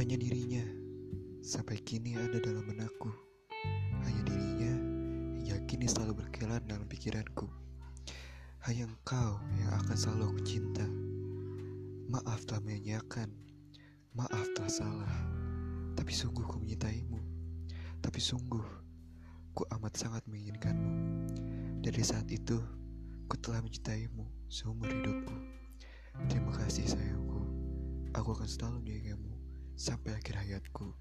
Hanya dirinya sampai kini ada dalam benakku. Hanya dirinya hingga kini selalu berkilan dalam pikiranku. Hanya engkau yang akan selalu aku cinta. Maaf telah menyanyiakan, maaf telah salah. Tapi sungguh ku menyintaimu. Tapi sungguh ku amat sangat menginginkanmu. Dari saat itu, ku telah mencintaimu seumur hidupku. Aku akan selalu menjagamu sampai akhir hayatku.